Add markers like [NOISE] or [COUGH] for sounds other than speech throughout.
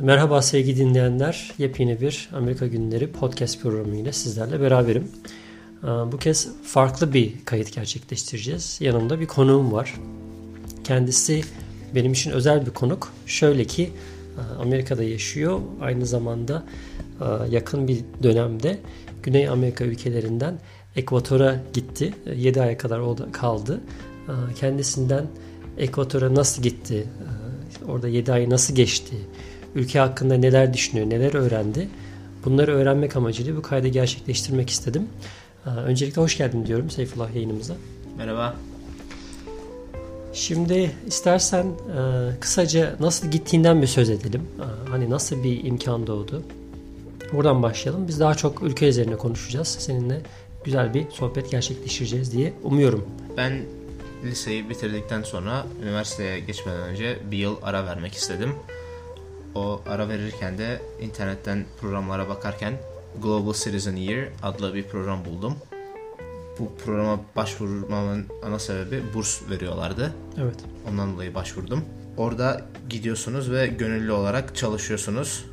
Merhaba sevgili dinleyenler. Yepyeni bir Amerika Günleri podcast programı ile sizlerle beraberim. Ee, bu kez farklı bir kayıt gerçekleştireceğiz. Yanımda bir konuğum var. Kendisi benim için özel bir konuk. Şöyle ki e, Amerika'da yaşıyor. Aynı zamanda e, yakın bir dönemde Güney Amerika ülkelerinden Ekvator'a gitti. 7 e, aya kadar orada kaldı. Kendisinden Ekvator'a nasıl gitti, orada 7 ay nasıl geçti, ülke hakkında neler düşünüyor, neler öğrendi. Bunları öğrenmek amacıyla bu kaydı gerçekleştirmek istedim. Öncelikle hoş geldin diyorum Seyfullah yayınımıza. Merhaba. Şimdi istersen kısaca nasıl gittiğinden bir söz edelim. Hani nasıl bir imkan doğdu. Buradan başlayalım. Biz daha çok ülke üzerine konuşacağız. Seninle güzel bir sohbet gerçekleştireceğiz diye umuyorum. Ben liseyi bitirdikten sonra üniversiteye geçmeden önce bir yıl ara vermek istedim. O ara verirken de internetten programlara bakarken Global Citizen Year adlı bir program buldum. Bu programa başvurmamın ana sebebi burs veriyorlardı. Evet. Ondan dolayı başvurdum. Orada gidiyorsunuz ve gönüllü olarak çalışıyorsunuz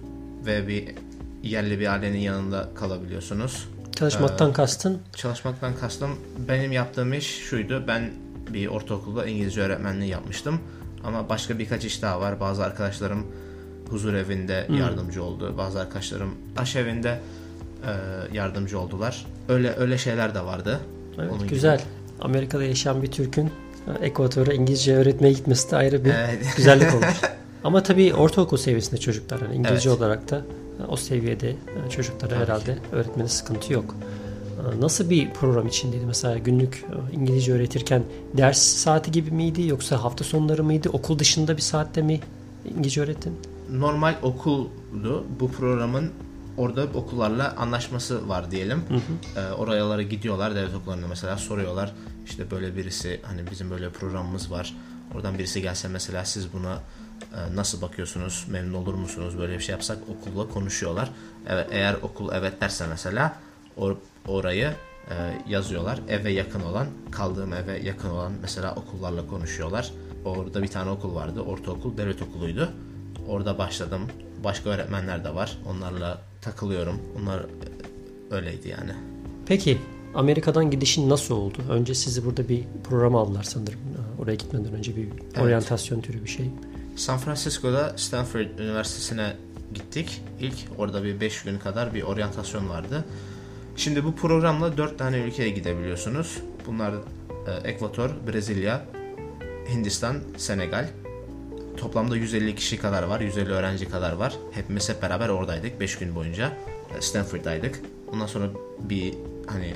ve bir yerli bir ailenin yanında kalabiliyorsunuz. Çalışmaktan ee, kastın? Çalışmaktan kastım benim yaptığım iş şuydu. Ben bir ortaokulda İngilizce öğretmenliği yapmıştım. Ama başka birkaç iş daha var. Bazı arkadaşlarım huzur evinde hmm. yardımcı oldu. Bazı arkadaşlarım aş evinde e, yardımcı oldular. Öyle öyle şeyler de vardı. Evet, Onun güzel. Gibi. Amerika'da yaşayan bir Türk'ün Ekvator'a İngilizce öğretmeye gitmesi de ayrı bir evet. [LAUGHS] güzellik olmuş. Ama tabii ortaokul seviyesinde çocuklar yani İngilizce evet. olarak da o seviyede çocuklara Tabii herhalde ki. öğretmenin sıkıntı yok. Nasıl bir program içindeydi mesela günlük e, İngilizce öğretirken ders saati gibi miydi yoksa hafta sonları mıydı okul dışında bir saatte mi İngilizce öğrettin? Normal okuldu. Bu programın orada okullarla anlaşması var diyelim. Hı hı. E, oralara gidiyorlar devlet okullarına mesela soruyorlar. İşte böyle birisi hani bizim böyle programımız var. Oradan birisi gelse mesela siz buna e, nasıl bakıyorsunuz? Memnun olur musunuz? Böyle bir şey yapsak okulla konuşuyorlar. Evet, eğer okul evet derse mesela or orayı e, yazıyorlar. Eve yakın olan, kaldığım eve yakın olan mesela okullarla konuşuyorlar. Orada bir tane okul vardı. Ortaokul, devlet okuluydu. Orada başladım. Başka öğretmenler de var. Onlarla takılıyorum. Onlar öyleydi yani. Peki Amerika'dan gidişin nasıl oldu? Önce sizi burada bir program aldılar sanırım. Oraya gitmeden önce bir evet. oryantasyon türü bir şey. San Francisco'da Stanford Üniversitesi'ne gittik. İlk orada bir 5 gün kadar bir oryantasyon vardı. Şimdi bu programla 4 tane ülkeye gidebiliyorsunuz. Bunlar e, Ekvator, Brezilya, Hindistan, Senegal. Toplamda 150 kişi kadar var, 150 öğrenci kadar var. Hepimiz hep beraber oradaydık 5 gün boyunca. E, Stanford'daydık. Ondan sonra bir hani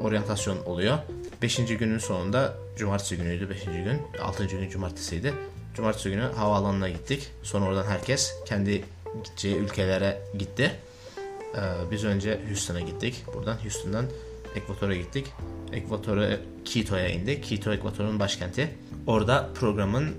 oryantasyon oluyor. 5. günün sonunda cumartesi günüydü 5. gün. 6. gün cumartesiydi. Cumartesi günü havaalanına gittik. Sonra oradan herkes kendi gideceği ülkelere gitti. Ee, biz önce Houston'a gittik. Buradan Houston'dan Ekvator'a gittik. Ekvator'a Quito'ya indik. Quito Ekvator'un başkenti. Orada programın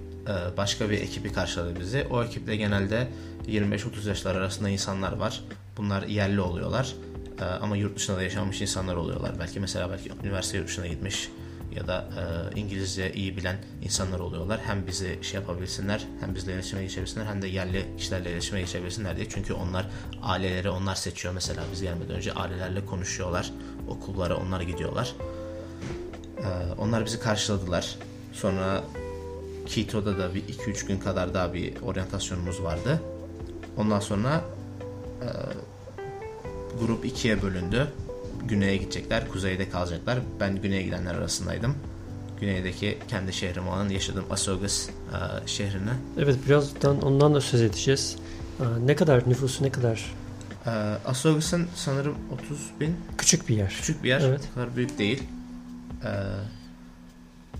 başka bir ekibi karşıladı bizi. O ekipte genelde 25-30 yaşlar arasında insanlar var. Bunlar yerli oluyorlar. E, ama yurt dışında da yaşamış insanlar oluyorlar. Belki mesela belki üniversite yurt dışına gitmiş ya da e, İngilizce iyi bilen insanlar oluyorlar. Hem bizi şey yapabilsinler, hem bizle iletişime geçebilsinler, hem de yerli kişilerle iletişime geçebilsinler diye. Çünkü onlar aileleri onlar seçiyor. Mesela biz gelmeden önce ailelerle konuşuyorlar. Okullara onlar gidiyorlar. E, onlar bizi karşıladılar. Sonra Quito'da da bir 2-3 gün kadar daha bir oryantasyonumuz vardı. Ondan sonra e, grup ikiye bölündü güneye gidecekler, kuzeyde kalacaklar. Ben güneye gidenler arasındaydım. Güneydeki kendi şehrim olan yaşadığım Asogus e, şehrine. Evet birazdan ondan da söz edeceğiz. E, ne kadar nüfusu ne kadar? E, Asogus'un sanırım 30 bin. Küçük bir yer. Küçük bir yer. Evet. O kadar büyük değil. E,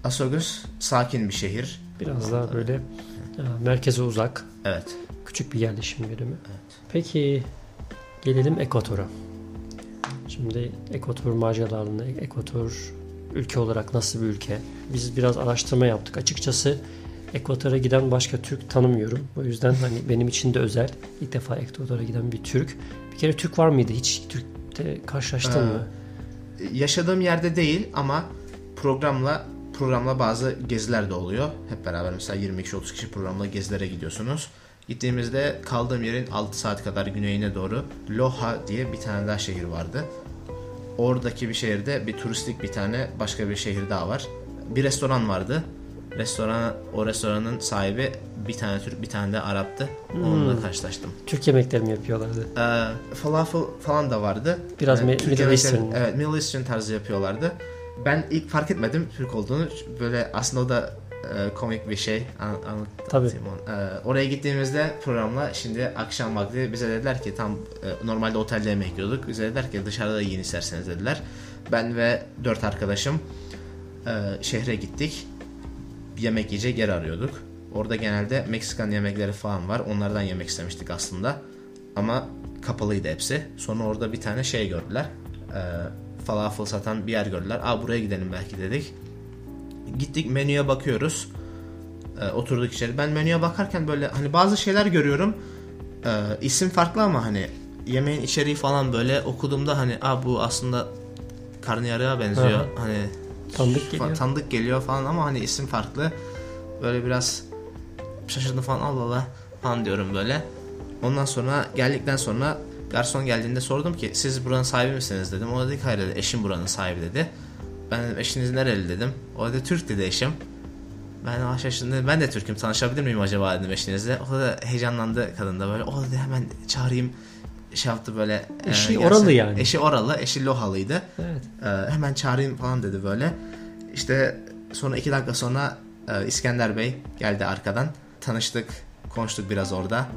Asogus sakin bir şehir. Biraz daha böyle e, merkeze uzak. Evet. Küçük bir yerleşim birimi. Evet. Peki gelelim Ekvator'a. Şimdi Ekvator maceralarını, Ekvator ülke olarak nasıl bir ülke? Biz biraz araştırma yaptık. Açıkçası Ekvator'a giden başka Türk tanımıyorum. O yüzden hani [LAUGHS] benim için de özel. İlk defa Ekvator'a giden bir Türk. Bir kere Türk var mıydı? Hiç Türk'te karşılaştın ee, mı? Yaşadığım yerde değil ama programla programla bazı geziler de oluyor. Hep beraber mesela 20 kişi 30 kişi programla gezilere gidiyorsunuz. Gittiğimizde kaldığım yerin 6 saat kadar güneyine doğru Loha diye bir tane daha şehir vardı. Oradaki bir şehirde bir turistik bir tane başka bir şehir daha var. Bir restoran vardı. Restoran o restoranın sahibi bir tane Türk bir tane de Arap'tı. Onunla karşılaştım. Türk yemekleri mi yapıyorlardı? Ee, falafel falan da vardı. Biraz Yani Türk Middle Eastern. Evet Middle Eastern tarzı yapıyorlardı. Ben ilk fark etmedim Türk olduğunu. Böyle aslında o da e, komik bir şey. An, anlatayım onu. Ee, oraya gittiğimizde programla şimdi akşam vakti bize dediler ki tam e, normalde otelde yemek yiyorduk. Bize dediler ki dışarıda yiyin isterseniz dediler. Ben ve dört arkadaşım e, şehre gittik. Yemek yiyecek yer arıyorduk. Orada genelde Meksikan yemekleri falan var. Onlardan yemek istemiştik aslında. Ama kapalıydı hepsi. Sonra orada bir tane şey gördüler. E, falafel satan bir yer gördüler. Aa buraya gidelim belki dedik. Gittik menüye bakıyoruz. E, oturduk içeri. Ben menüye bakarken böyle hani bazı şeyler görüyorum. E, isim farklı ama hani yemeğin içeriği falan böyle okuduğumda hani Aa, bu aslında karnıyarığa benziyor. Aha. Hani Tanıdık geliyor. tanıdık geliyor falan ama hani isim farklı. Böyle biraz şaşırdım falan Allah Allah falan diyorum böyle. Ondan sonra geldikten sonra garson geldiğinde sordum ki siz buranın sahibi misiniz dedim. O da dedi ki hayır dedi eşim buranın sahibi dedi. Ben dedim eşiniz nereli dedim. O dedi Türk dedi eşim. Ben "Aa, şaşırdım. Ben de Türk'üm. Tanışabilir miyim acaba dedim eşinizle. O da heyecanlandı kadın da böyle. O dedi hemen çağırayım şey yaptı böyle. Eşi gelsin. oralı yani. Eşi oralı. Eşi Lohalıydı. Evet. Ee, hemen çağırayım falan dedi böyle. İşte sonra iki dakika sonra e, İskender Bey geldi arkadan. Tanıştık, konuştuk biraz orada.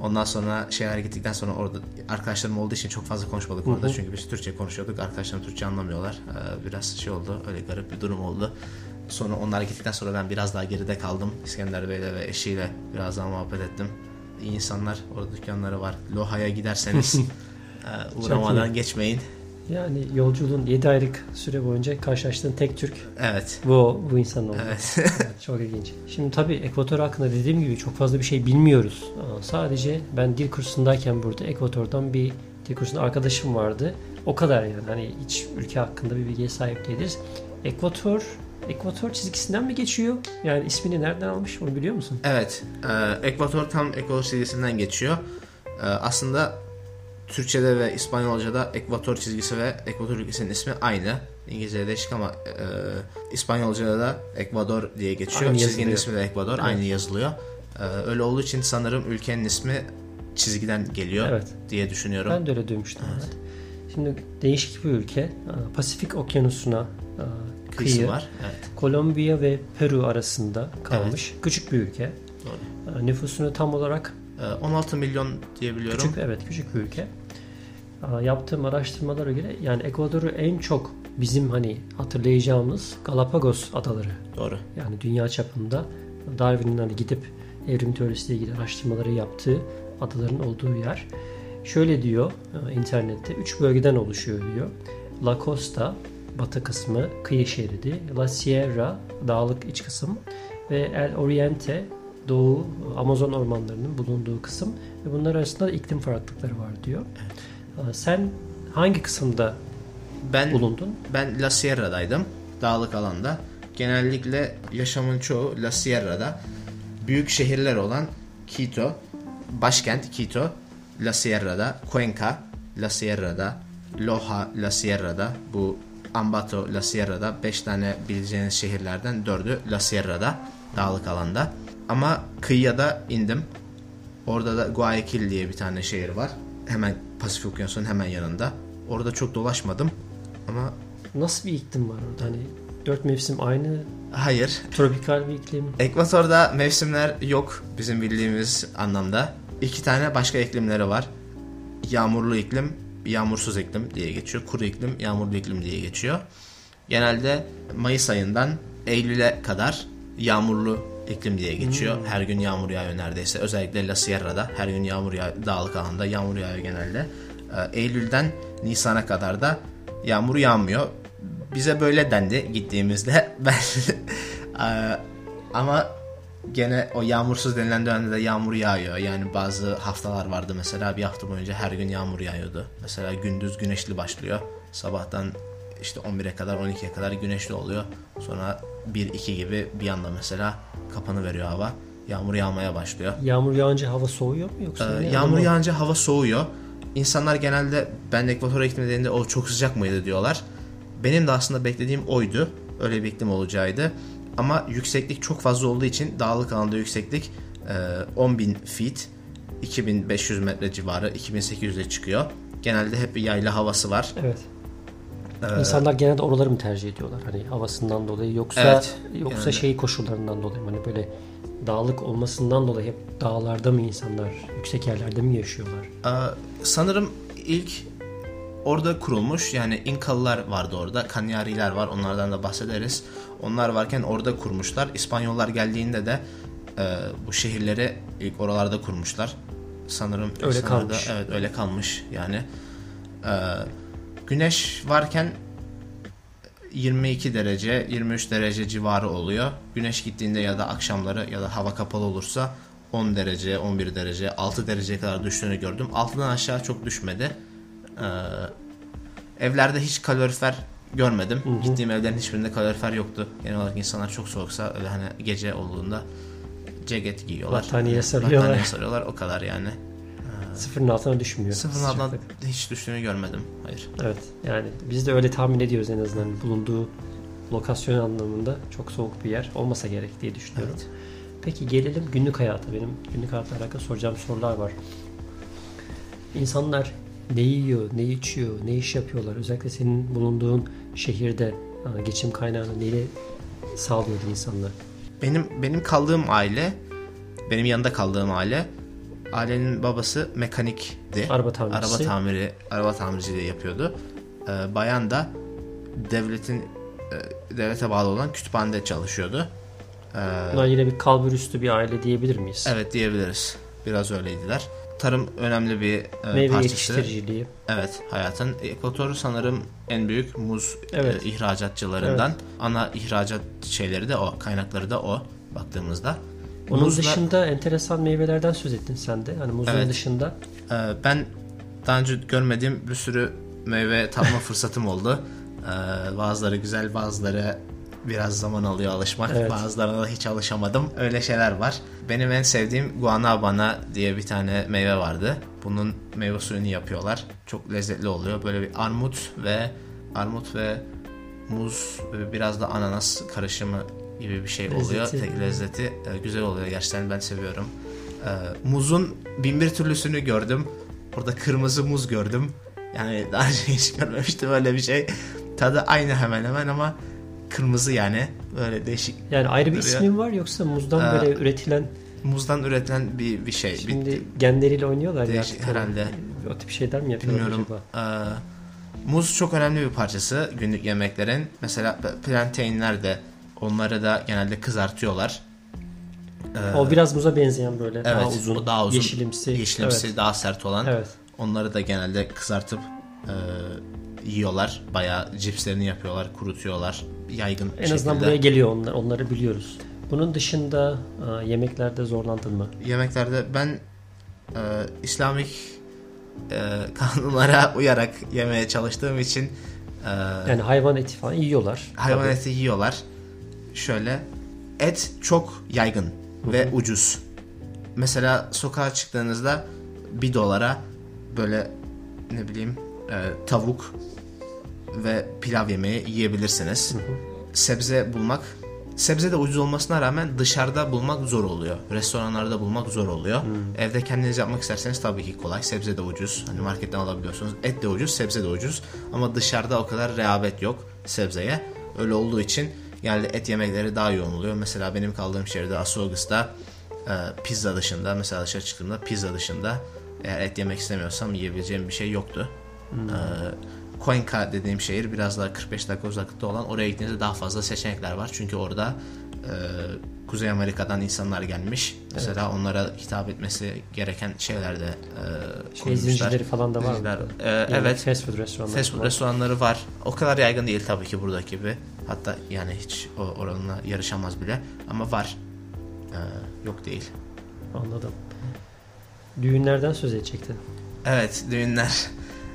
Ondan sonra şeyler gittikten sonra orada arkadaşlarım olduğu için çok fazla konuşmadık orada. hı. Çünkü biz Türkçe konuşuyorduk. Arkadaşlarım Türkçe anlamıyorlar. Ee, biraz şey oldu. Öyle garip bir durum oldu. Sonra onlar gittikten sonra ben biraz daha geride kaldım. İskender Bey'le ve eşiyle biraz daha muhabbet ettim. İyi insanlar. Orada dükkanları var. Loha'ya giderseniz [LAUGHS] e, uğramadan geçmeyin. Yani yolculuğun 7 aylık süre boyunca karşılaştığın tek Türk Evet. bu bu insan oldu. Evet. [LAUGHS] Evet, çok ilginç. Şimdi tabii Ekvator hakkında dediğim gibi çok fazla bir şey bilmiyoruz. Sadece ben dil kursundayken burada Ekvator'dan bir dil kursunda arkadaşım vardı. O kadar yani hani hiç ülke hakkında bir bilgiye sahip değiliz. Ekvator Ekvator çizgisinden mi geçiyor? Yani ismini nereden almış onu biliyor musun? Evet, e, Ekvator tam Ekvator çizgisinden geçiyor. E, aslında Türkçe'de ve İspanyolca'da Ekvator çizgisi ve Ekvator ülkesinin ismi aynı. İngilizce'de değişik ama e, İspanyolca'da da Ekvador diye geçiyor. Aynı Çizginin yazılıyor. ismi de Ekvador, Evet. aynı yazılıyor. E, öyle olduğu için sanırım ülkenin ismi çizgiden geliyor Evet. diye düşünüyorum. Ben de öyle duymuştum. Evet. Şimdi değişik bir ülke. Aa, Pasifik Okyanusu'na Kıyısı kıyı. var. Evet, Kolombiya ve Peru arasında kalmış. Küçük bir ülke. doğru. Aa, Nüfusunu tam olarak E, 16 milyon diye biliyorum. Küçük evet küçük bir ülke. Aa, Yaptığım araştırmalara göre yani Ekvador'u en çok bizim hani hatırlayacağımız Galapagos adaları. Doğru. Yani dünya çapında Darwin'in hani gidip evrim teorisiyle ilgili araştırmaları yaptığı adaların olduğu yer. Şöyle diyor e, internette üç bölgeden oluşuyor diyor. La Costa batı kısmı kıyı şeridi, La Sierra dağlık iç kısım ve El Oriente doğu Amazon ormanlarının bulunduğu kısım ve bunlar arasında da iklim farklılıkları var diyor. Aa, Sen hangi kısımda Ben bulundun? Ben La Sierra'daydım. Dağlık alanda. Genellikle yaşamın çoğu La Sierra'da. Büyük şehirler olan Quito, başkent Quito, La Sierra'da, Cuenca, La Sierra'da, Loja, La Sierra'da, bu Ambato, La Sierra'da 5 tane bileceğiniz şehirlerden 4'ü La Sierra'da, dağlık alanda. Ama kıyıya da indim. Orada da Guayaquil diye bir tane şehir var. Hemen Pasifik Okyanusu'nun hemen yanında. Orada çok dolaşmadım ama Nasıl bir iklim var orada? Hani dört mevsim aynı hayır. tropikal bir iklim. Ekvator'da mevsimler yok bizim bildiğimiz anlamda. İki tane başka iklimleri var. Yağmurlu iklim, yağmursuz iklim diye geçiyor. Kuru iklim, yağmurlu iklim diye geçiyor. Genelde Mayıs ayından Eylül'e kadar yağmurlu iklim diye geçiyor. Her gün yağmur yağıyor neredeyse. Özellikle La Sierra'da her gün yağmur yağıyor. Dağlık alanda yağmur yağıyor genelde. Ee, Eylül'den Nisan'a kadar da yağmur yağmıyor. Bize böyle dendi gittiğimizde. [LAUGHS] Ben Ee, ama gene o yağmursuz denilen dönemde de yağmur yağıyor. Yani bazı haftalar vardı mesela bir hafta boyunca her gün yağmur yağıyordu. Mesela gündüz güneşli başlıyor. Sabahtan işte 11'e kadar 12'ye kadar güneşli oluyor. Sonra 1-2 gibi bir anda mesela kapanı veriyor hava. yağmur yağmaya başlıyor. Yağmur yağınca hava soğuyor mu yoksa? Ee, yağmur Ama- yağınca hava soğuyor. İnsanlar genelde ben ekvatora gittim dediğinde o çok sıcak mıydı diyorlar. Benim de aslında beklediğim oydu. Öyle bir iklim olacağıydı. Ama yükseklik çok fazla olduğu için dağlık alanda yükseklik e, 10.000 feet 2500 metre civarı 2800'e çıkıyor. Genelde hep bir yayla havası var. Evet. İnsanlar genelde oraları mı tercih ediyorlar? Hani havasından dolayı yoksa Evet, yoksa yani. şey koşullarından dolayı mı? hani böyle dağlık olmasından dolayı hep dağlarda mı insanlar yüksek yerlerde mi yaşıyorlar? Ee, sanırım ilk orada kurulmuş yani İnkalılar vardı orada. Kanyariler var onlardan da bahsederiz. Onlar varken orada kurmuşlar. İspanyollar geldiğinde de e, bu şehirleri ilk oralarda kurmuşlar. Sanırım Öyle kalmış. evet öyle kalmış yani. Ee, güneş varken 22 derece 23 derece civarı oluyor. Güneş gittiğinde ya da akşamları ya da hava kapalı olursa 10 derece 11 derece 6 dereceye kadar düştüğünü gördüm. Altından aşağı çok düşmedi. Ee, evlerde hiç kalorifer görmedim. Gittiğim evlerin hiçbirinde kalorifer yoktu. Genel olarak insanlar çok soğuksa öyle hani gece olduğunda ceket giyiyorlar. Battaniye sarıyorlar. Battaniye sarıyorlar o kadar yani. Sıfırın altına düşmüyor. Sıfırın sıcaklık. hiç düştüğünü görmedim. Hayır. Evet. Yani biz de öyle tahmin ediyoruz en azından bulunduğu lokasyon anlamında çok soğuk bir yer olmasa gerek diye düşünüyorum. Evet. Peki gelelim günlük hayata. Benim günlük hayatla alakalı soracağım sorular var. İnsanlar ne yiyor, ne içiyor, ne iş yapıyorlar? Özellikle senin bulunduğun şehirde geçim kaynağını neyle sağlıyordu insanlar? Benim benim kaldığım aile, benim yanında kaldığım aile, ailenin babası mekanikti. Araba tamircisi. Araba tamiri, araba tamirciliği yapıyordu. Ee, bayan da devletin e, devlete bağlı olan kütüphanede çalışıyordu. Ee, Bunlar yine bir kalbur üstü bir aile diyebilir miyiz? evet diyebiliriz. Biraz öyleydiler. Tarım önemli bir e, Meyve parçası. yetiştiriciliği. Evet, hayatın. Ekvator sanırım en büyük muz Evet. e, ihracatçılarından. Ana ihracat şeyleri de o, kaynakları da o baktığımızda. Onun Muzla- dışında enteresan meyvelerden söz ettin sen de. Hani muzun Evet. dışında. Ee, ben daha önce görmediğim bir sürü meyve tatma [LAUGHS] fırsatım oldu. Ee, bazıları güzel, bazıları biraz zaman alıyor alışmak. Evet. Bazılarına da hiç alışamadım. Öyle şeyler var. Benim en sevdiğim guanabana diye bir tane meyve vardı. Bunun meyve suyunu yapıyorlar. Çok lezzetli oluyor. Böyle bir armut ve armut ve muz ve biraz da ananas karışımı gibi bir şey oluyor. Lezzeti. Lezzeti e, güzel oluyor gerçekten ben seviyorum. E, muzun bin bir türlüsünü gördüm. Orada kırmızı muz gördüm. Yani [LAUGHS] daha önce hiç görmemiştim öyle bir şey. Tadı aynı hemen hemen ama kırmızı yani. Böyle değişik. Yani ayrı bir Duruyor. ismi mi var yoksa muzdan Ee, böyle üretilen Muzdan üretilen bir, bir şey. Bir- şimdi genleriyle oynuyorlar ya. Değişik artık. herhalde. O tip şeyler mi yapıyorlar Bilmiyorum. acaba? Ee, muz çok önemli bir parçası günlük yemeklerin. Mesela plantainler de onları da genelde kızartıyorlar. Ee, O biraz muza benzeyen böyle daha evet, uzun, o daha uzun, yeşilimsi. yeşilimsi, Evet. daha sert olan. evet. Onları da genelde kızartıp e, yiyorlar. Bayağı cipslerini yapıyorlar, kurutuyorlar. Yaygın En azından şekilde. buraya geliyor onlar, onları biliyoruz. Bunun dışında aa, yemeklerde zorlandın mı? Yemeklerde ben e, İslamik e, [LAUGHS] kanunlara uyarak yemeye çalıştığım için e, Yani hayvan eti falan yiyorlar. hayvan Tabii. eti yiyorlar. Şöyle et çok yaygın ve ucuz. Mesela sokağa çıktığınızda bir dolara böyle ne bileyim e, tavuk ve pilav yemeği yiyebilirsiniz. Sebze bulmak sebze de ucuz olmasına rağmen dışarıda bulmak zor oluyor. Restoranlarda bulmak zor oluyor. Evde kendiniz yapmak isterseniz tabii ki kolay. Sebze de ucuz. Hani marketten alabiliyorsunuz. Et de ucuz, sebze de ucuz. Ama dışarıda o kadar rehavet yok sebzeye. Öyle olduğu için yani et yemekleri daha yoğun oluyor. Mesela benim kaldığım şehirde Asoğus'ta e, pizza dışında mesela dışarı çıktığımda pizza dışında eğer et yemek istemiyorsam yiyebileceğim bir şey yoktu. E, Cuenca dediğim şehir biraz daha 45 dakika uzaklıkta olan oraya gittiğinizde daha fazla seçenekler var. Çünkü orada e, Kuzey Amerika'dan insanlar gelmiş. Mesela onlara hitap etmesi gereken şeyler de e, Şey koymuşlar. zincirleri falan da var? Zincirler. E, Yani evet. Fast food restoranları. Fast food var. restoranları var. O kadar yaygın değil tabii ki buradaki gibi. Hatta yani hiç o oranla yarışamaz bile. Ama var. Ee, yok değil. Anladım. Düğünlerden söz edecektin. Evet düğünler.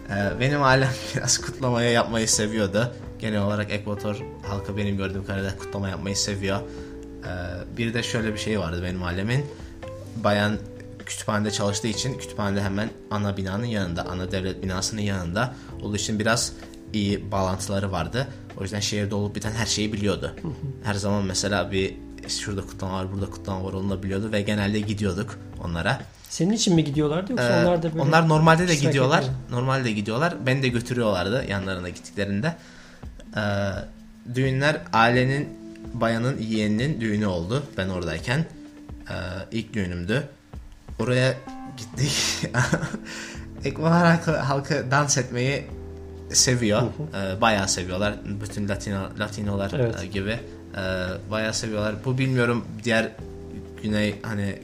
Ee, benim ailem [LAUGHS] biraz kutlamaya yapmayı seviyordu. Genel olarak Ekvator halkı benim gördüğüm kadarıyla kutlama yapmayı seviyor. Ee, bir de şöyle bir şey vardı benim ailemin. Bayan kütüphanede çalıştığı için kütüphanede hemen ana binanın yanında, ana devlet binasının yanında olduğu için biraz iyi bağlantıları vardı. O yüzden şehirde olup biten her şeyi biliyordu. Her zaman mesela bir şurada kutlama var, burada kutlama var onu da biliyordu ve genelde gidiyorduk onlara. Senin için mi gidiyorlardı yoksa Ee, onlar da böyle... onlar normalde de gidiyorlar. kendi- Normalde de gidiyorlar. Beni de götürüyorlardı yanlarına gittiklerinde. Ee, düğünler ailenin bayanın yeğeninin düğünü oldu. Ben oradayken. Ee, ilk düğünümdü. Oraya gittik. [LAUGHS] Ekvador halkı, halkı dans etmeyi seviyor. Ee, bayağı seviyorlar. Bütün Latino, Latinolar Evet. e, gibi. Ee, bayağı seviyorlar. Bu bilmiyorum diğer Güney hani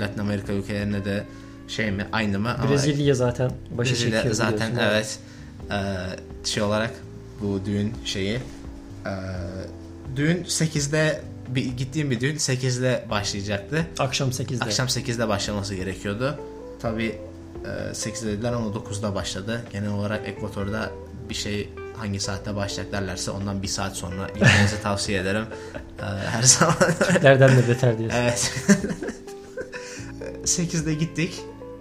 Latin Amerika ülkelerine de şey mi aynı mı? Ama Brezilya zaten başı Brezilya çekiyor zaten evet Ee, şey olarak bu düğün şeyi ee, düğün 8'de bir, gittiğim bir düğün 8'de başlayacaktı. Akşam 8'de. Akşam 8'de başlaması gerekiyordu. Tabi 8'de dediler ama 9'da başladı. Genel olarak Ekvator'da bir şey hangi saatte başlayacak derlerse ondan bir saat sonra gitmenizi tavsiye ederim. [LAUGHS] Ee, her zaman Nereden de beter diyorsun. Evet. [LAUGHS] 8'de gittik.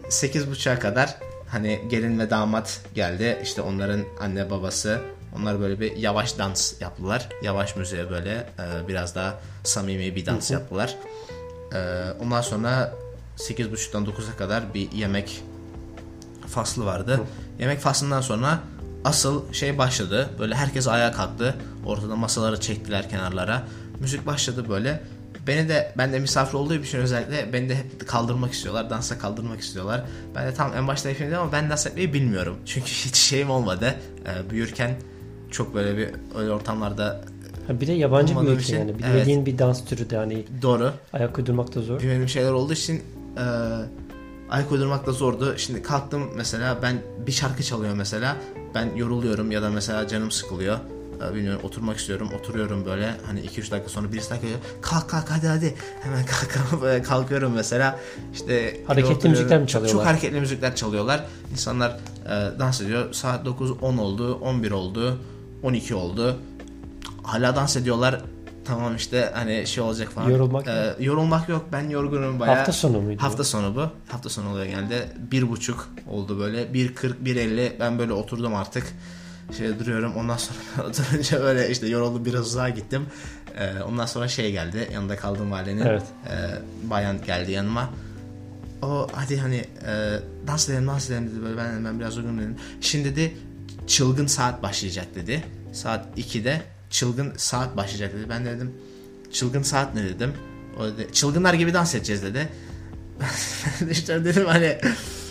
8.30'a kadar hani gelin ve damat geldi. İşte onların anne babası. Onlar böyle bir yavaş dans yaptılar. Yavaş müziğe böyle e, biraz daha samimi bir dans yaptılar. E, ondan sonra 8.30'dan 9'a kadar bir yemek faslı vardı. Yemek faslından sonra asıl şey başladı. Böyle herkes ayağa kalktı. Ortada masaları çektiler kenarlara. Müzik başladı böyle. Beni de ben de misafir olduğu için özellikle beni de hep kaldırmak istiyorlar. Dansa kaldırmak istiyorlar. Ben de tam en başta yapayım ama ben dans etmeyi bilmiyorum. [LAUGHS] Çünkü hiç şeyim olmadı. Ee, büyürken çok böyle bir öyle ortamlarda Ha, bir de yabancı bir ülke için, yani. Bilmediğin bir dans türü de hani doğru ayak uydurmak da zor. bilmediğim şeyler olduğu için e, ayak uydurmak da zordu. Şimdi kalktım mesela ben bir şarkı çalıyor mesela. Ben yoruluyorum ya da mesela canım sıkılıyor. E, bilmiyorum oturmak istiyorum. Oturuyorum böyle hani 2-3 dakika sonra birisi dakika diyor, kalk kalk hadi hadi. Hemen [LAUGHS] kalk, kalkıyorum mesela. İşte Hareketli müzikler mi Çok- çalıyorlar? Çok hareketli müzikler çalıyorlar. İnsanlar e, dans ediyor. Saat 9 10 oldu, 11 oldu, 12 oldu. Hala dans ediyorlar. Tamam işte hani şey olacak falan. Yorulmak E, yorulmak yok. Ben yorgunum bayağı. Hafta sonu muydu? Hafta sonu bu. Hafta sonu oluyor genelde. Bir buçuk oldu böyle. Bir kırk, bir elli. Ben böyle oturdum artık. Şey duruyorum. Ondan sonra [LAUGHS] oturunca böyle işte yoruldum biraz uzağa gittim. Ee, ondan sonra şey geldi. Yanında kaldığım ailenin. Evet. e, bayan geldi yanıma. O hadi hani e, dans edelim dans edelim dedi böyle ben, ben biraz uygun dedim. Şimdi dedi çılgın saat başlayacak dedi. Saat 2'de çılgın saat başlayacak dedi. Ben de dedim çılgın saat ne dedim. O dedi çılgınlar gibi dans edeceğiz dedi. Ben de [LAUGHS] işte dedim hani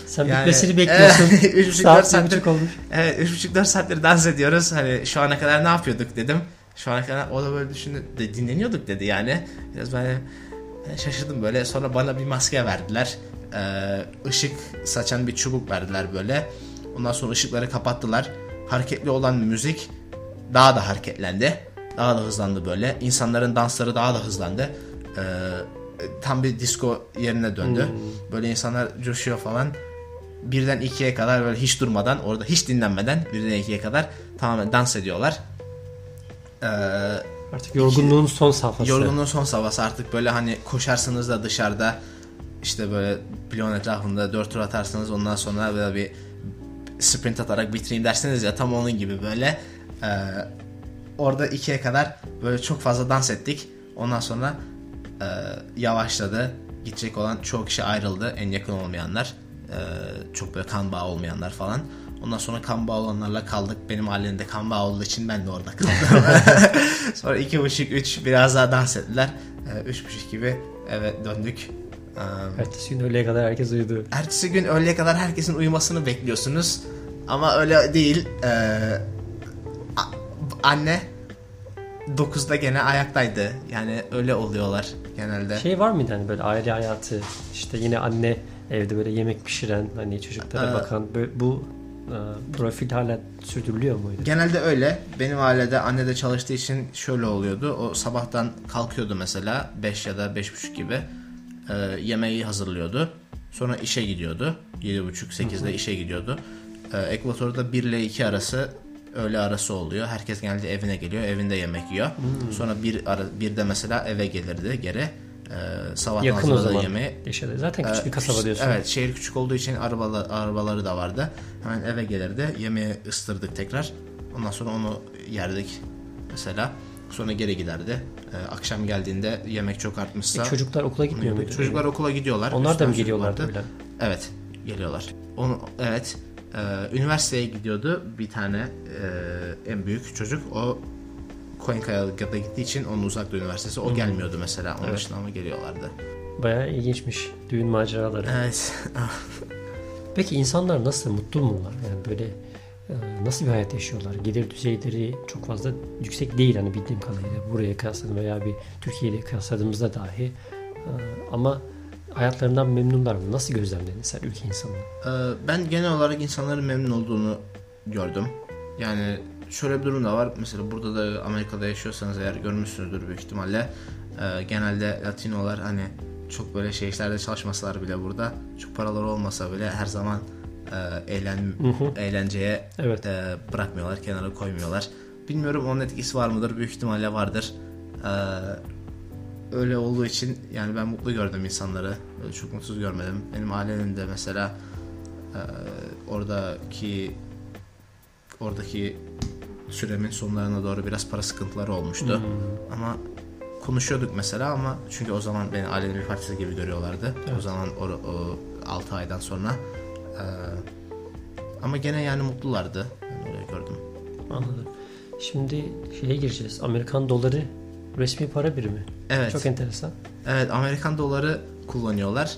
Sen yani- bitmesini bekliyorsun. [LAUGHS] Evet, Saat saattir- olmuş. Evet 3,5-4 saattir dans ediyoruz. Hani şu ana kadar ne yapıyorduk dedim. Şu ana kadar o da böyle düşündü. De, dinleniyorduk dedi yani. Biraz böyle ben şaşırdım böyle. Sonra bana bir maske verdiler. Ee, ışık saçan bir çubuk verdiler böyle. Ondan sonra ışıkları kapattılar. Hareketli olan müzik daha da hareketlendi. Daha da hızlandı böyle. İnsanların dansları daha da hızlandı. Ee, tam bir disco yerine döndü. Böyle insanlar coşuyor falan birden ikiye kadar böyle hiç durmadan orada hiç dinlenmeden birden ikiye kadar tamamen dans ediyorlar. Ee, Artık yorgunluğun son safhası. yorgunluğun son savaşı artık böyle hani koşarsınız da dışarıda işte böyle bloğun etrafında dört tur atarsınız ondan sonra böyle bir sprint atarak bitireyim dersiniz ya tam onun gibi böyle Ee, orada ikiye kadar böyle çok fazla dans ettik. Ondan sonra e, yavaşladı. Gidecek olan çoğu kişi ayrıldı. En yakın olmayanlar Ee, çok böyle kan bağı olmayanlar falan. Ondan sonra kan bağı olanlarla kaldık. Benim halimde kan bağı olduğu için ben de orada kaldım. [LAUGHS] Sonra iki buçuk üç biraz daha dans ettiler. Ee, üç buçuk gibi eve döndük. Ee, Ertesi gün öğleye kadar herkes uyudu. Ertesi gün öğleye kadar herkesin uyumasını bekliyorsunuz. Ama öyle değil. Ee, anne 9'da gene ayaktaydı. Yani öyle oluyorlar genelde. Şey var mıydı hani böyle aile hayatı işte yine anne evde böyle yemek pişiren hani çocuklara Ee, bakan böyle bu e, profil hala sürdürülüyor muydu? Genelde öyle. Benim ailede anne de çalıştığı için şöyle oluyordu. O sabahtan kalkıyordu mesela 5 ya da 5.30 gibi. Ee, yemeği hazırlıyordu. Sonra işe gidiyordu. 7.30-8'de işe gidiyordu. Ee, Ekvator'da 1 ile 2 arası öğle arası oluyor. Herkes genelde evine geliyor. Evinde yemek yiyor. Sonra bir ara, bir de mesela eve gelirdi geri. Ee, sabah Yakın o zaman. yemeği. Yaşadı. Zaten küçük Ee, bir kasaba diyorsun. Evet şehir küçük olduğu için arabalar, arabaları da vardı. Hemen eve gelirdi. Yemeği ıstırdık tekrar. Ondan sonra onu yerdik mesela. Sonra geri giderdi. Ee, akşam geldiğinde yemek çok artmışsa. E, çocuklar okula gitmiyor muydu? Çocuklar okula gidiyorlar. Onlar da mı geliyorlardı vardı. öyle? Evet geliyorlar. Onu, evet. Ee, üniversiteye gidiyordu bir tane e, en büyük çocuk. O Cuenca'ya gittiği için onun uzakta üniversitesi. O gelmiyordu mesela. Onun Evet. dışında ama geliyorlardı. Bayağı ilginçmiş düğün maceraları. Evet. [LAUGHS] Peki insanlar nasıl mutlu mular? Yani böyle e, nasıl bir hayat yaşıyorlar? Gelir düzeyleri çok fazla yüksek değil hani bildiğim kadarıyla buraya kıyasladığım veya bir Türkiye ile kıyasladığımızda dahi. E, Ama hayatlarından memnunlar mı? Nasıl gözlemledin sen ülke insanını? Ee, ben genel olarak insanların memnun olduğunu gördüm. Yani şöyle bir durum da var. Mesela burada da Amerika'da yaşıyorsanız eğer görmüşsünüzdür büyük ihtimalle. Ee, genelde Latinolar hani çok böyle şey işlerde çalışmasalar bile burada çok paraları olmasa bile her zaman e, eğlen eğlenceye Evet. e, bırakmıyorlar, kenara koymuyorlar. Bilmiyorum onun etkisi var mıdır? Büyük ihtimalle vardır. Ee, öyle olduğu için yani ben mutlu gördüm insanları. Öyle çok mutsuz görmedim. Benim ailemin de mesela e, oradaki oradaki süremin sonlarına doğru biraz para sıkıntıları olmuştu. Ama konuşuyorduk mesela ama çünkü o zaman beni ailenin bir parçası gibi görüyorlardı. O zaman o, o 6 aydan sonra. E, ama gene yani mutlulardı. Ben öyle gördüm. Anladım. Şimdi şeye gireceğiz. Amerikan doları resmi para birimi. Evet. Çok enteresan. Evet Amerikan doları kullanıyorlar.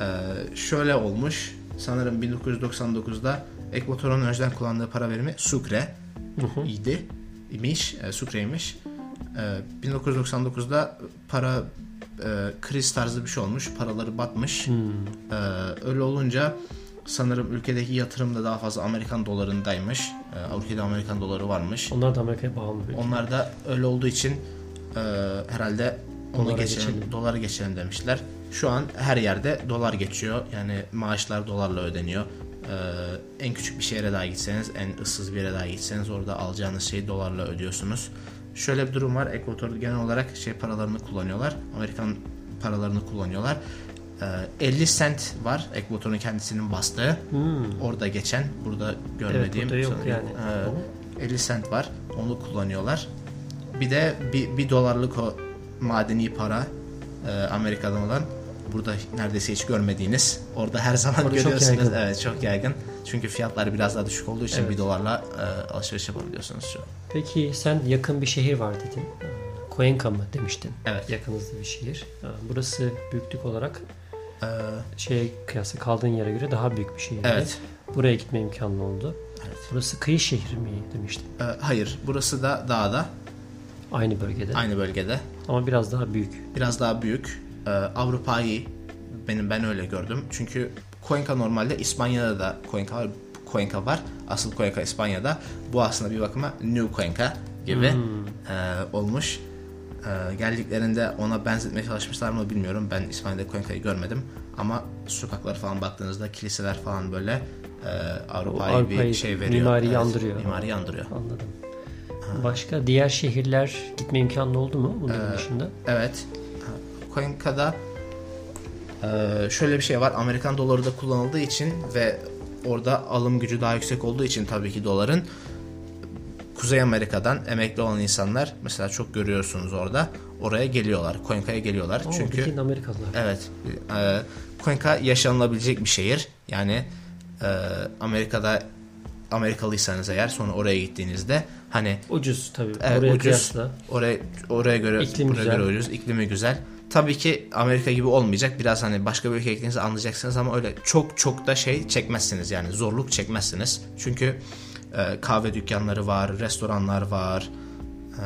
Ee, şöyle olmuş. Sanırım 1999'da Ekvator'un önceden kullandığı para birimi Sucre idi. imiş, e, Sucre'ymiş. Ee, 1999'da para e, kriz tarzı bir şey olmuş. Paraları batmış. Ee, öyle olunca sanırım ülkedeki yatırım da daha fazla Amerikan dolarındaymış. Ee, ülkede Amerikan doları varmış. Onlar da Amerika'ya bağımlı. Onlar da öyle olduğu için e, herhalde onu Dolara geçelim, geçelim. dolara geçelim demişler. Şu an her yerde dolar geçiyor. Yani maaşlar dolarla ödeniyor. E, en küçük bir şehre daha gitseniz, en ıssız bir yere daha gitseniz orada alacağınız şeyi dolarla ödüyorsunuz. Şöyle bir durum var. Ekvator genel olarak şey paralarını kullanıyorlar. Amerikan paralarını kullanıyorlar. E, 50 sent var Ekvator'un kendisinin bastığı. Orada geçen, burada görmediğim. burada yok yani. e, 50 sent var. Onu kullanıyorlar. Bir de bir, bir dolarlık o madeni para e, Amerika'dan olan burada neredeyse hiç görmediğiniz. Orada her zaman Orada çok görüyorsunuz. yaygın. Evet çok yaygın. Çünkü fiyatlar biraz daha düşük olduğu için Evet. bir dolarla e, alışveriş yapabiliyorsunuz şu an. Peki sen yakın bir şehir var dedin. Ee, Cuenca mı demiştin? Evet. Yakınızda bir şehir. Ee, Burası büyüklük olarak E, şeye kıyasla kaldığın yere göre daha büyük bir şehir. evet. Buraya gitme imkanı oldu. Evet. Burası kıyı şehri mi demiştin? E, hayır. Burası da dağda. Aynı bölgede. Aynı bölgede. Ama biraz daha büyük. biraz daha büyük. Ee, Avrupa'yı benim ben öyle gördüm. Çünkü Cuenca normalde İspanya'da da Cuenca var. Cuenca var. Asıl Cuenca İspanya'da. Bu aslında bir bakıma New Cuenca gibi e, olmuş. E, geldiklerinde ona benzetmeye çalışmışlar mı bilmiyorum. Ben İspanya'da Cuenca'yı görmedim. Ama sokaklar falan baktığınızda kiliseler falan böyle e, Avrupa'yı bir şey veriyor. mimariyi andırıyor. Mimariyi andırıyor. Anladım. Başka diğer şehirler gitme imkanı oldu mu bunların Ee, dışında? Evet. Cuenca'da e, şöyle bir şey var. Amerikan doları da kullanıldığı için ve orada alım gücü daha yüksek olduğu için tabii ki doların Kuzey Amerika'dan emekli olan insanlar mesela çok görüyorsunuz orada oraya geliyorlar. Cuenca'ya geliyorlar. Oo, Çünkü Amerikalılar. Evet. E, yaşanılabilecek bir şehir. Yani e, Amerika'da Amerikalıysanız eğer sonra oraya gittiğinizde hani Ucuz tabii. Evet, Oraya ucuz. kıyasla. Oraya oraya göre İklim buraya güzel. göre ucuz, iklimi güzel. Tabii ki Amerika gibi olmayacak. Biraz hani başka bir ülkeye gittiğinizde anlayacaksınız ama öyle çok çok da şey çekmezsiniz yani zorluk çekmezsiniz. Çünkü e, kahve dükkanları var, restoranlar var, e,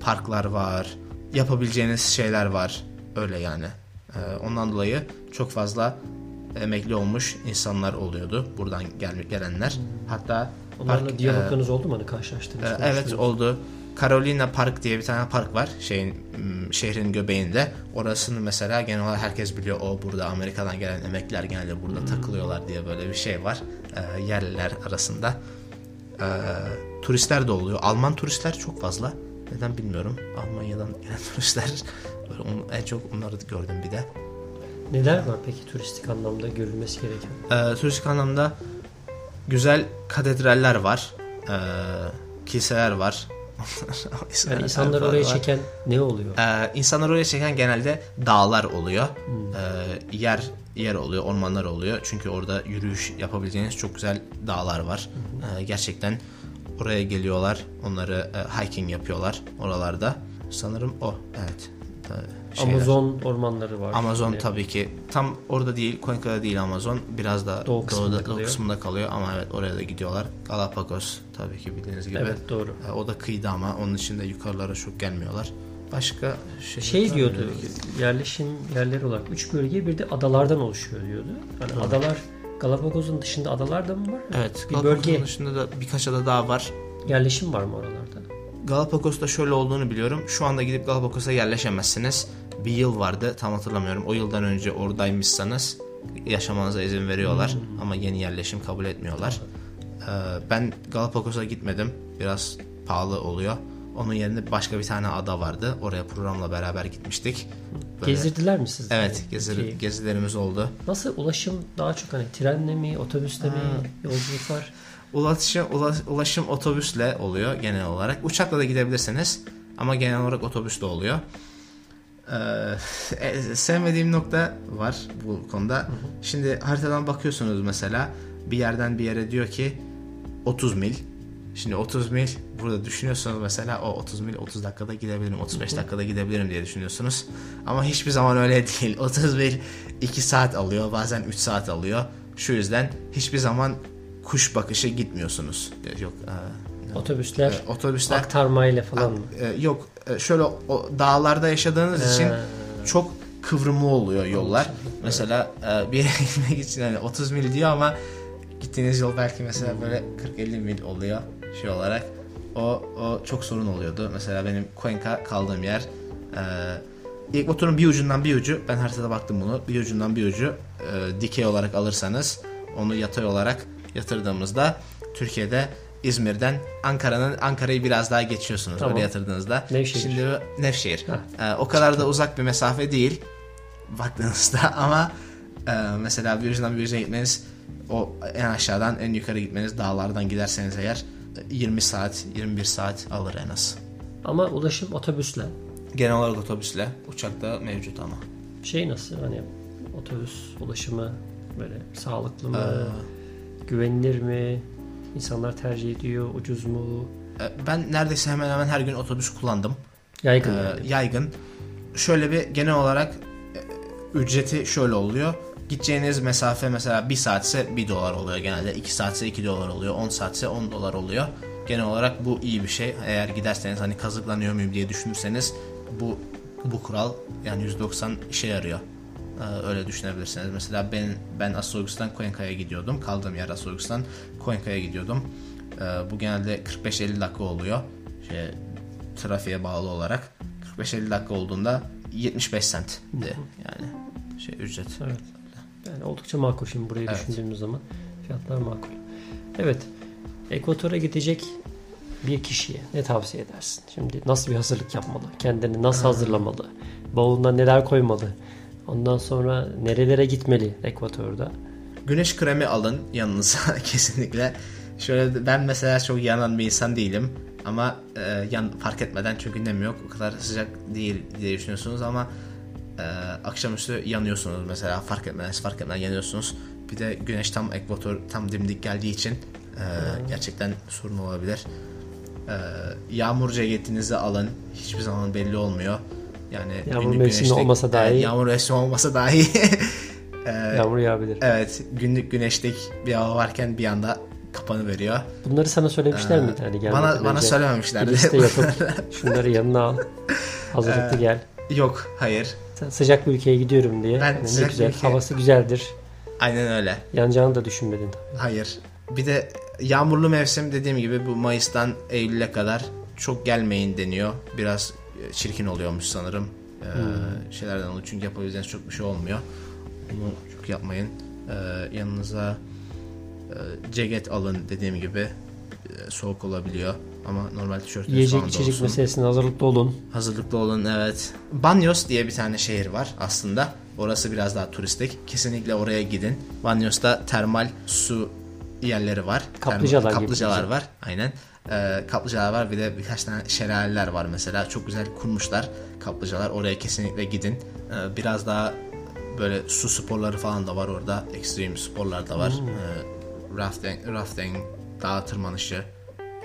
parklar var, yapabileceğiniz şeyler var. Öyle yani. E, ondan dolayı çok fazla emekli olmuş insanlar oluyordu buradan gel gelenler. Hatta Onlarla park- diyaloglarınız oldu mu hani ee, konuştuğunuz? Evet oldu. Carolina Park diye bir tane park var şeyin şehrin göbeğinde. Orasını mesela genel olarak herkes biliyor. O burada Amerika'dan gelen emekliler genelde burada takılıyorlar diye böyle bir şey var. Ee, yerliler arasında. Ee, turistler de oluyor. Alman turistler çok fazla. Neden bilmiyorum. Almanya'dan gelen [LAUGHS] turistler. Böyle en çok onları gördüm bir de. Neler var peki turistik anlamda görülmesi gereken? Ee, turistik anlamda güzel katedraller var. Ee, kiliseler var. [LAUGHS] Yani insanları oraya çeken ne oluyor? Ee, insanları oraya çeken genelde dağlar oluyor. Ee, yer yer oluyor, ormanlar oluyor. Çünkü orada yürüyüş yapabileceğiniz çok güzel dağlar var. Ee, gerçekten oraya geliyorlar. Onları e, hiking yapıyorlar oralarda. Sanırım o. Evet. Ee, şeyler. Amazon ormanları var. Amazon Yani tabii ki. Tam orada değil, Cuenca'da değil Amazon. Biraz da Doğu kısmında doğuda, kalıyor. doğu kısmında kalıyor ama evet oraya da gidiyorlar. Galapagos tabii ki bildiğiniz gibi. Evet doğru. Ee, O da kıyıda ama onun için de yukarılara çok gelmiyorlar. Başka şey Şey diyordu yerleşim yerleri olarak 3 bölge bir de adalardan oluşuyor diyordu. Hani adalar Galapagos'un dışında adalar da mı var? Evet. Bir bölge dışında da birkaç ada daha var. yerleşim var mı oralarda? Galapagos'ta şöyle olduğunu biliyorum. Şu anda gidip Galapagos'a yerleşemezsiniz. Bir yıl vardı tam hatırlamıyorum. O yıldan önce oradaymışsanız yaşamanıza izin veriyorlar. Ama yeni yerleşim kabul etmiyorlar. Ee, ben Galapagos'a gitmedim. Biraz pahalı oluyor. Onun yerine başka bir tane ada vardı. Oraya programla beraber gitmiştik. Böyle- Gezdirdiler mi siz? Evet gezi, Peki. gezilerimiz oldu. Nasıl ulaşım daha çok hani trenle mi, otobüsle mi yolculuklar? Ulaşım, ula- ulaşım otobüsle oluyor genel olarak. Uçakla da gidebilirsiniz ama genel olarak otobüsle oluyor. E, sevmediğim nokta var bu konuda. Şimdi haritadan bakıyorsunuz mesela bir yerden bir yere diyor ki 30 mil. Şimdi 30 mil burada düşünüyorsunuz mesela o 30 mil 30 dakikada gidebilirim 35 dakikada gidebilirim diye düşünüyorsunuz. Ama hiçbir zaman öyle [LAUGHS] değil. 30 mil 2 saat alıyor bazen 3 saat alıyor. Şu yüzden hiçbir zaman kuş bakışı gitmiyorsunuz. Yok e, Otobüsler e, otobüsler aktarmayla falan mı? e, yok şöyle o dağlarda yaşadığınız için He. çok kıvrımlı oluyor yollar. Mesela e, bir yere [LAUGHS] gitmek için hani 30 mil diyor ama gittiğiniz yol belki mesela böyle 40-50 mil oluyor şey olarak. O, o çok sorun oluyordu. Mesela benim Cuenca kaldığım yer e, ilk motorun bir ucundan bir ucu ben haritada baktım bunu bir ucundan bir ucu e, dikey olarak alırsanız onu yatay olarak yatırdığımızda Türkiye'de İzmir'den Ankara'nın Ankara'yı biraz daha geçiyorsunuz Tamam. öyle yatırdığınızda. Nevşehir. Şimdi Nevşehir. E, o kadar da uzak bir mesafe değil baktığınızda [LAUGHS] ama e, mesela bir ucundan bir ucuna gitmeniz o en aşağıdan en yukarı gitmeniz dağlardan giderseniz eğer e, 20 saat 21 saat alır en az. Ama ulaşım otobüsle. Genel olarak otobüsle uçakta mevcut ama. Şey nasıl hani otobüs ulaşımı böyle sağlıklı mı? Ee, Güvenilir mi? İnsanlar tercih ediyor. Ucuz mu? E, Ben neredeyse hemen hemen her gün otobüs kullandım. Yaygın Ee, yani. yaygın. Şöyle bir genel olarak e, ücreti şöyle oluyor. Gideceğiniz mesafe mesela 1 saatse 1 dolar oluyor genelde. 2 saatse 2 dolar oluyor. 10 saatse 10 dolar oluyor. Genel olarak bu iyi bir şey. Eğer giderseniz hani kazıklanıyor muyum diye düşünürseniz bu bu kural yani 190 işe yarıyor. Ee, öyle düşünebilirsiniz. Mesela ben ben Asorgus'tan Cuenca'ya gidiyordum. Kaldığım yer Asorgus'tan Cuenca'ya gidiyordum. Ee, bu genelde 45-50 dakika oluyor. Şey, trafiğe bağlı olarak 45-50 dakika olduğunda 75 cent yani şey ücret. Evet. Yani oldukça makul şimdi burayı Evet. düşündüğümüz zaman fiyatlar makul. Evet. Ekvator'a gidecek bir kişiye ne tavsiye edersin? Şimdi nasıl bir hazırlık yapmalı? Kendini nasıl hazırlamalı? Bavuluna neler koymalı? Ondan sonra nerelere gitmeli Ekvator'da? Güneş kremi alın yanınıza [LAUGHS] kesinlikle. Şöyle ben mesela çok yanan bir insan değilim ama e, yan fark etmeden çünkü nem yok o kadar sıcak değil diye düşünüyorsunuz ama e, akşamüstü yanıyorsunuz mesela fark etmeden fark etmeden yanıyorsunuz. Bir de güneş tam ekvator tam dimdik geldiği için e, gerçekten sorun olabilir. E, yağmur ceketinizi alın. Hiçbir zaman belli olmuyor. Yani Yağmur mevsimi olmasa dahi- [LAUGHS] Evet, yağmur mevsimi olmasa dahi Yağmur yağabilir. Evet, günlük güneşlik bir hava varken bir anda kapanı veriyor. Bunları sana söylemişler miydi? Hani Bana bana önce söylememişlerdi. Bir liste yapıp [LAUGHS] şunları yanına al. Hazırlıklı gel. Yok, hayır. Sen sıcak bir ülkeye gidiyorum diye. Ben ne sıcak güzel. ülke- Havası güzeldir. Aynen öyle. Yanacağını da düşünmedin. Hayır. Bir de yağmurlu mevsim dediğim gibi bu Mayıs'tan Eylül'e kadar çok gelmeyin deniyor. Biraz çirkin oluyormuş sanırım. Ee, Şeylerden oluyor çünkü yapabileceğiniz çok bir şey olmuyor. Bunu çok yapmayın. Ee, yanınıza e, ceket alın dediğim gibi. e, soğuk olabiliyor ama normal tişörtünüz Yiyecek içecek olsun. meselesine hazırlıklı olun. Hazırlıklı olun evet. Banyos diye bir tane şehir var aslında. Orası biraz daha turistik. Kesinlikle oraya gidin. Banyos'ta termal su yerleri var. Kaplıcalar Termal- gibi kaplıcalar diyeceğim. var. Aynen. Ee, kaplıcalar var bir de birkaç tane şelaleler var mesela. Çok güzel kurmuşlar kaplıcalar. Oraya kesinlikle gidin. Ee, biraz daha böyle su sporları falan da var orada. Ekstrem sporlar da var. Hmm. Ee, rafting, rafting, dağ tırmanışı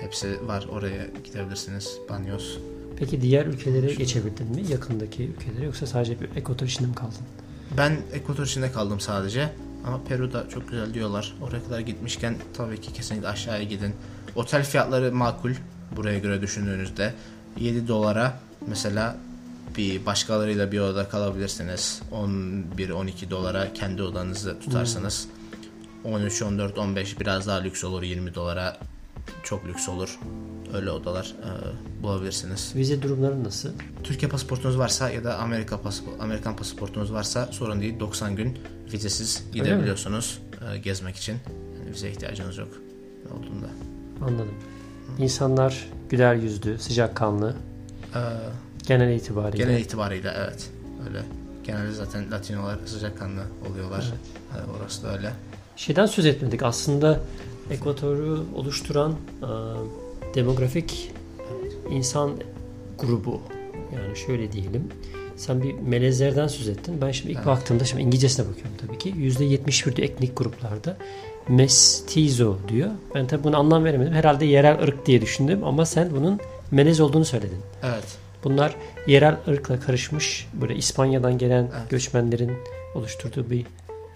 hepsi var. Oraya gidebilirsiniz. Banyos. Peki diğer ülkelere geçebildin mi? Yakındaki ülkelere yoksa sadece ekvator içinde mi kaldın? Ben Ekvator içinde kaldım sadece. Ama Peru da çok güzel diyorlar. Oraya kadar gitmişken tabii ki kesinlikle aşağıya gidin. Otel fiyatları makul buraya göre düşündüğünüzde. 7 dolara mesela bir başkalarıyla bir odada kalabilirsiniz. 11-12 dolara kendi odanızı tutarsınız. 13, 14, 15 biraz daha lüks olur. 20 dolara çok lüks olur. Öyle odalar e, bulabilirsiniz. Vize durumları nasıl? Türkiye pasaportunuz varsa ya da Amerika pasaport, Amerikan pasaportunuz varsa sorun değil. 90 gün vizesiz gidebiliyorsunuz e, gezmek için. Yani vize ihtiyacınız yok olduğunda. Anladım. İnsanlar güler yüzlü, sıcakkanlı. Ee, Genel itibariyle. genel itibariyle evet öyle. Genelde zaten Latinolar sıcakkanlı oluyorlar. Evet, orası da öyle. Şeyden söz etmedik. Aslında Ekvatoru oluşturan e, demografik insan grubu. Yani şöyle diyelim. Sen bir melezlerden söz ettin. Ben şimdi ilk Evet. baktığımda şimdi İngilizcesine bakıyorum tabii ki. %71 diyor etnik gruplarda. Mestizo diyor. Ben tabii bunu anlam veremedim. Herhalde yerel ırk diye düşündüm ama sen bunun melez olduğunu söyledin. Evet. Bunlar yerel ırkla karışmış böyle İspanya'dan gelen Evet. göçmenlerin oluşturduğu bir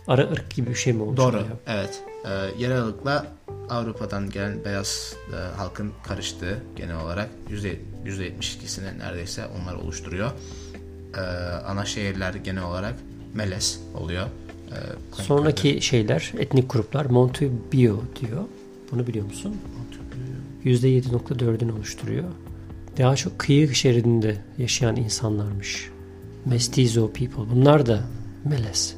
ara ırk gibi bir şey mi olmuş? Doğru. Evet. Ee, yerel ırkla Avrupa'dan gelen beyaz e, halkın karıştığı genel olarak yüzde 72'sini neredeyse onlar oluşturuyor. Ee, ana şehirler genel olarak Meles oluyor. Ee, Sonraki şeyler, etnik gruplar Montebio diyor. Bunu biliyor musun? %7.4'ünü oluşturuyor. Daha çok kıyı şeridinde yaşayan insanlarmış. Mestizo people. Bunlar da Meles.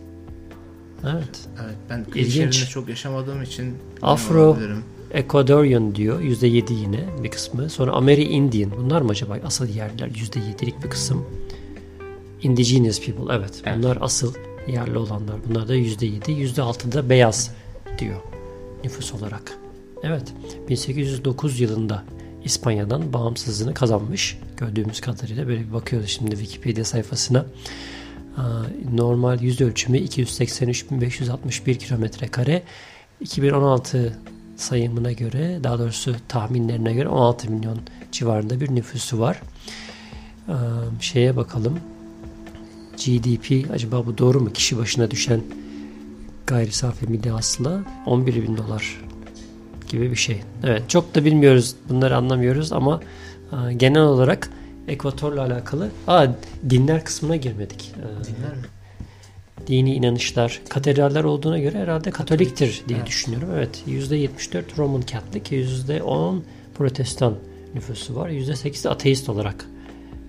Evet. Evet, ben kıyı İlginç. şehrinde çok yaşamadığım için Afro-. Ecuadorian diyor. %7 yine bir kısmı. Sonra Ameri Indian. Bunlar mı acaba asıl yerliler? %7'lik bir kısım. Indigenous people. Evet. Evet. Bunlar asıl yerli olanlar. Bunlar da %7. %6 da beyaz diyor nüfus olarak. Evet. 1809 yılında İspanya'dan bağımsızlığını kazanmış. Gördüğümüz kadarıyla böyle bir bakıyoruz şimdi Wikipedia sayfasına. Normal yüz ölçümü 283.561 kilometre kare. 2016 sayımına göre daha doğrusu tahminlerine göre 16 milyon civarında bir nüfusu var. Şeye bakalım. GDP acaba bu doğru mu? Kişi başına düşen gayri safi milli hasıla 11 bin dolar gibi bir şey. Evet çok da bilmiyoruz bunları anlamıyoruz ama e, genel olarak Ekvator'la alakalı Aa, dinler kısmına girmedik. Ee, Dinler mi? dini inanışlar, katedraller olduğuna göre herhalde Katoliktir diye Evet. düşünüyorum. Evet, %74 Roman Catholic, %10 Protestan nüfusu var. %8 de ateist olarak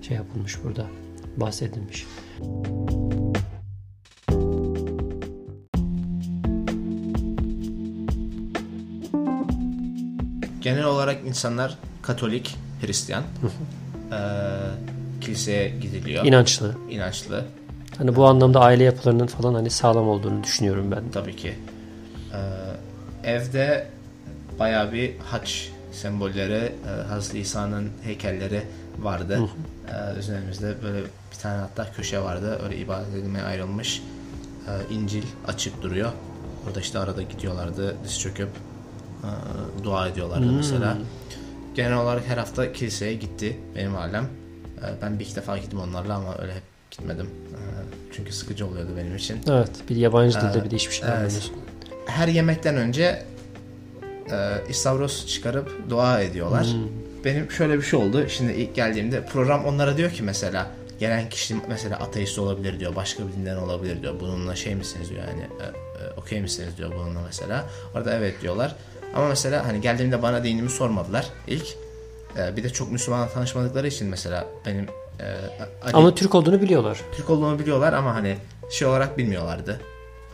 şey yapılmış burada, bahsedilmiş. Genel olarak insanlar Katolik, Hristiyan. Ee, kiliseye gidiliyor. İnançlı. İnançlı. Hani bu anlamda aile yapılarının falan hani sağlam olduğunu düşünüyorum ben. Tabii ki. Ee, evde bayağı bir haç sembolleri, e, Hazreti İsa'nın heykelleri vardı. Ee, üzerimizde böyle bir tane hatta köşe vardı. Öyle ibadet edilmeye ayrılmış. Ee, İncil açık duruyor. Orada işte arada gidiyorlardı diz çöküp e, dua ediyorlardı mesela. Genel olarak her hafta kiliseye gitti benim ailem. Ee, ben bir iki defa gittim onlarla ama öyle hep gitmedim. Ee, çünkü sıkıcı oluyordu benim için. Evet, bir yabancı dilde Evet, bir de hiçbir şey evet. her yemekten önce e, istavros çıkarıp dua ediyorlar. Benim şöyle bir şey oldu. Şimdi ilk geldiğimde program onlara diyor ki mesela gelen kişi mesela ateist olabilir diyor. Başka bir dinden olabilir diyor. Bununla şey misiniz diyor yani e, e, okey misiniz diyor bununla mesela. Orada evet diyorlar. Ama mesela hani geldiğimde bana dinimi sormadılar ilk. E, bir de çok Müslümanla tanışmadıkları için mesela benim e, Ali- Ama Türk olduğunu biliyorlar. Türk olduğumu biliyorlar ama hani şey olarak bilmiyorlardı.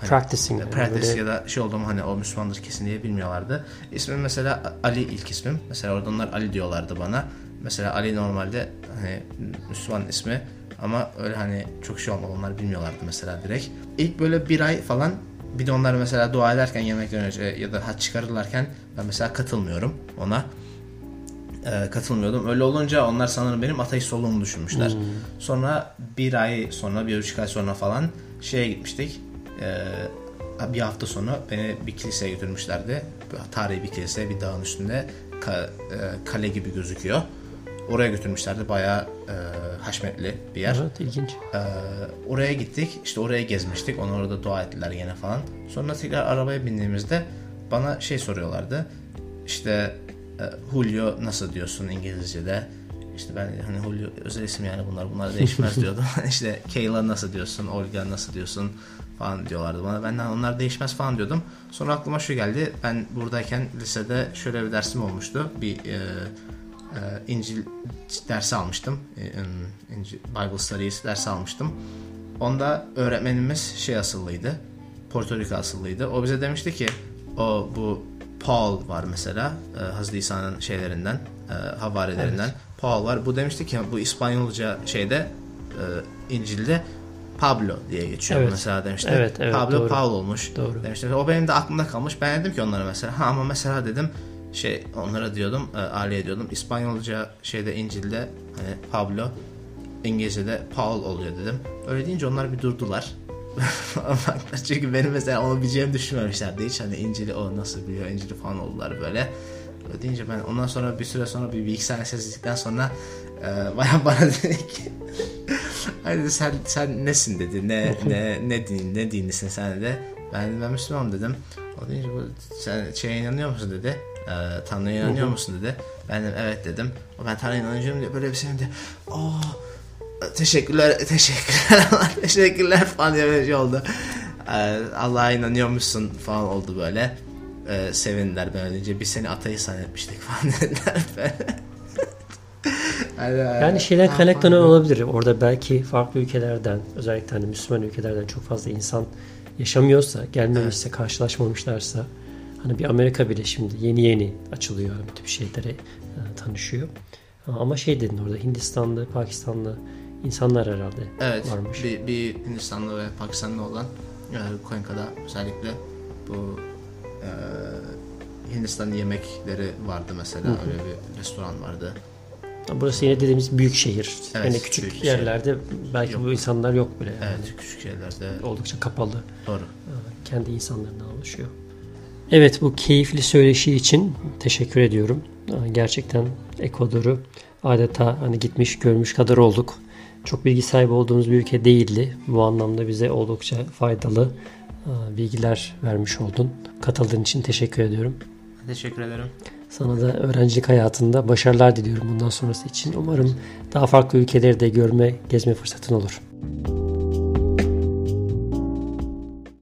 Hani, Practicing. yani practice böyle- ya da şey oldu mu hani o Müslümandır kesin diye bilmiyorlardı. İsmim mesela Ali ilk ismim. Mesela orada onlar Ali diyorlardı bana. Mesela Ali normalde hani Müslüman ismi ama öyle hani çok şey olmadı onlar bilmiyorlardı mesela direkt. İlk böyle bir ay falan bir de onlar mesela dua ederken yemekten önce ya da haç çıkarırlarken ben mesela katılmıyorum ona. Ee, katılmıyordum. Öyle olunca onlar sanırım benim ateist olduğumu düşünmüşler. Sonra bir ay sonra bir buçuk ay sonra falan şeye gitmiştik. Ee, bir hafta sonra beni bir kiliseye götürmüşlerdi. Tarihi bir kilise bir dağın üstünde ka- e, kale gibi gözüküyor. Oraya götürmüşlerdi. Bayağı e, haşmetli bir yer. Evet ilginç. Ee, oraya gittik. İşte oraya gezmiştik. Onu orada dua ettiler gene falan. Sonra tekrar arabaya bindiğimizde bana şey soruyorlardı. İşte e, Julio nasıl diyorsun İngilizce'de? İşte ben hani Julio özel isim yani bunlar bunlar değişmez [LAUGHS] diyordum. [LAUGHS] işte Kayla nasıl diyorsun? Olga nasıl diyorsun? Falan diyorlardı bana. Ben onlar değişmez falan diyordum. Sonra aklıma şu geldi. Ben buradayken lisede şöyle bir dersim olmuştu. Bir e, e, İncil dersi almıştım. E, İncil, Bible Studies dersi almıştım. Onda öğretmenimiz şey asıllıydı. Porto Rico asıllıydı. O bize demişti ki o bu Paul var mesela e, Hazreti İsa'nın şeylerinden e, havarilerinden Paul var. Bu demişti ki bu İspanyolca şeyde e, İncil'de Pablo diye geçiyor Evet. mesela demişti. Evet, evet, Pablo doğru. Paul olmuş Doğru. demişti. O benim de aklımda kalmış. Ben dedim ki onlara mesela ha ama mesela dedim şey onlara diyordum e, Ali'ye diyordum İspanyolca şeyde İncil'de hani Pablo İngilizce'de Paul oluyor dedim. Öyle deyince onlar bir durdular. [LAUGHS] Çünkü benim mesela onu bileceğimi düşünmemişlerdi hiç. Hani İncil'i o nasıl biliyor İncil'i falan oldular böyle. Öyle deyince ben ondan sonra bir süre sonra bir bilgisayar sessizlikten sonra e, [LAUGHS] bayağı bana dedi ki Hani sen sen nesin dedi. Ne ne ne din ne dinlisin sen dedi. Ben ben Müslümanım dedim. O deyince bu sen şeye inanıyor musun dedi. E, Tanrı'ya inanıyor musun dedi. Ben dedim evet dedim. O ben Tanrı'ya inanıyorum diye böyle bir sevindi. Oo teşekkürler teşekkürler [LAUGHS] teşekkürler falan diye böyle şey oldu. E, Allah'a inanıyormuşsun falan oldu böyle. E, sevindiler ben önce biz seni ateist zannetmiştik [LAUGHS] falan dediler. Yani şeyden kaynaklanan olabilir. Orada belki farklı ülkelerden özellikle hani Müslüman ülkelerden çok fazla insan yaşamıyorsa, gelmemişse, karşılaşmamışlarsa hani bir Amerika bile şimdi yeni yeni açılıyor bu tip şeylere e, tanışıyor. Ama şey dedin orada Hindistanlı, Pakistanlı insanlar herhalde Evet, varmış. bir, bir Hindistanlı ve Pakistanlı olan e, Cuenca'da özellikle bu e, Hindistan yemekleri vardı mesela öyle bir restoran vardı. Burası yine dediğimiz büyük şehir. Evet, yani büyük küçük şehir. yerlerde belki Yok. bu insanlar yok bile. Yani. Evet, küçük şeylerde Oldukça kapalı. doğru. kendi insanlarından oluşuyor. Evet bu keyifli söyleşi için teşekkür ediyorum. Gerçekten Ekvador'u adeta hani gitmiş görmüş kadar olduk. Çok bilgi sahibi olduğumuz bir ülke değildi. Bu anlamda bize oldukça faydalı bilgiler vermiş oldun. Katıldığın için teşekkür ediyorum. Teşekkür ederim. Sana da öğrencilik hayatında başarılar diliyorum bundan sonrası için. Umarım daha farklı ülkeleri de görme, gezme fırsatın olur.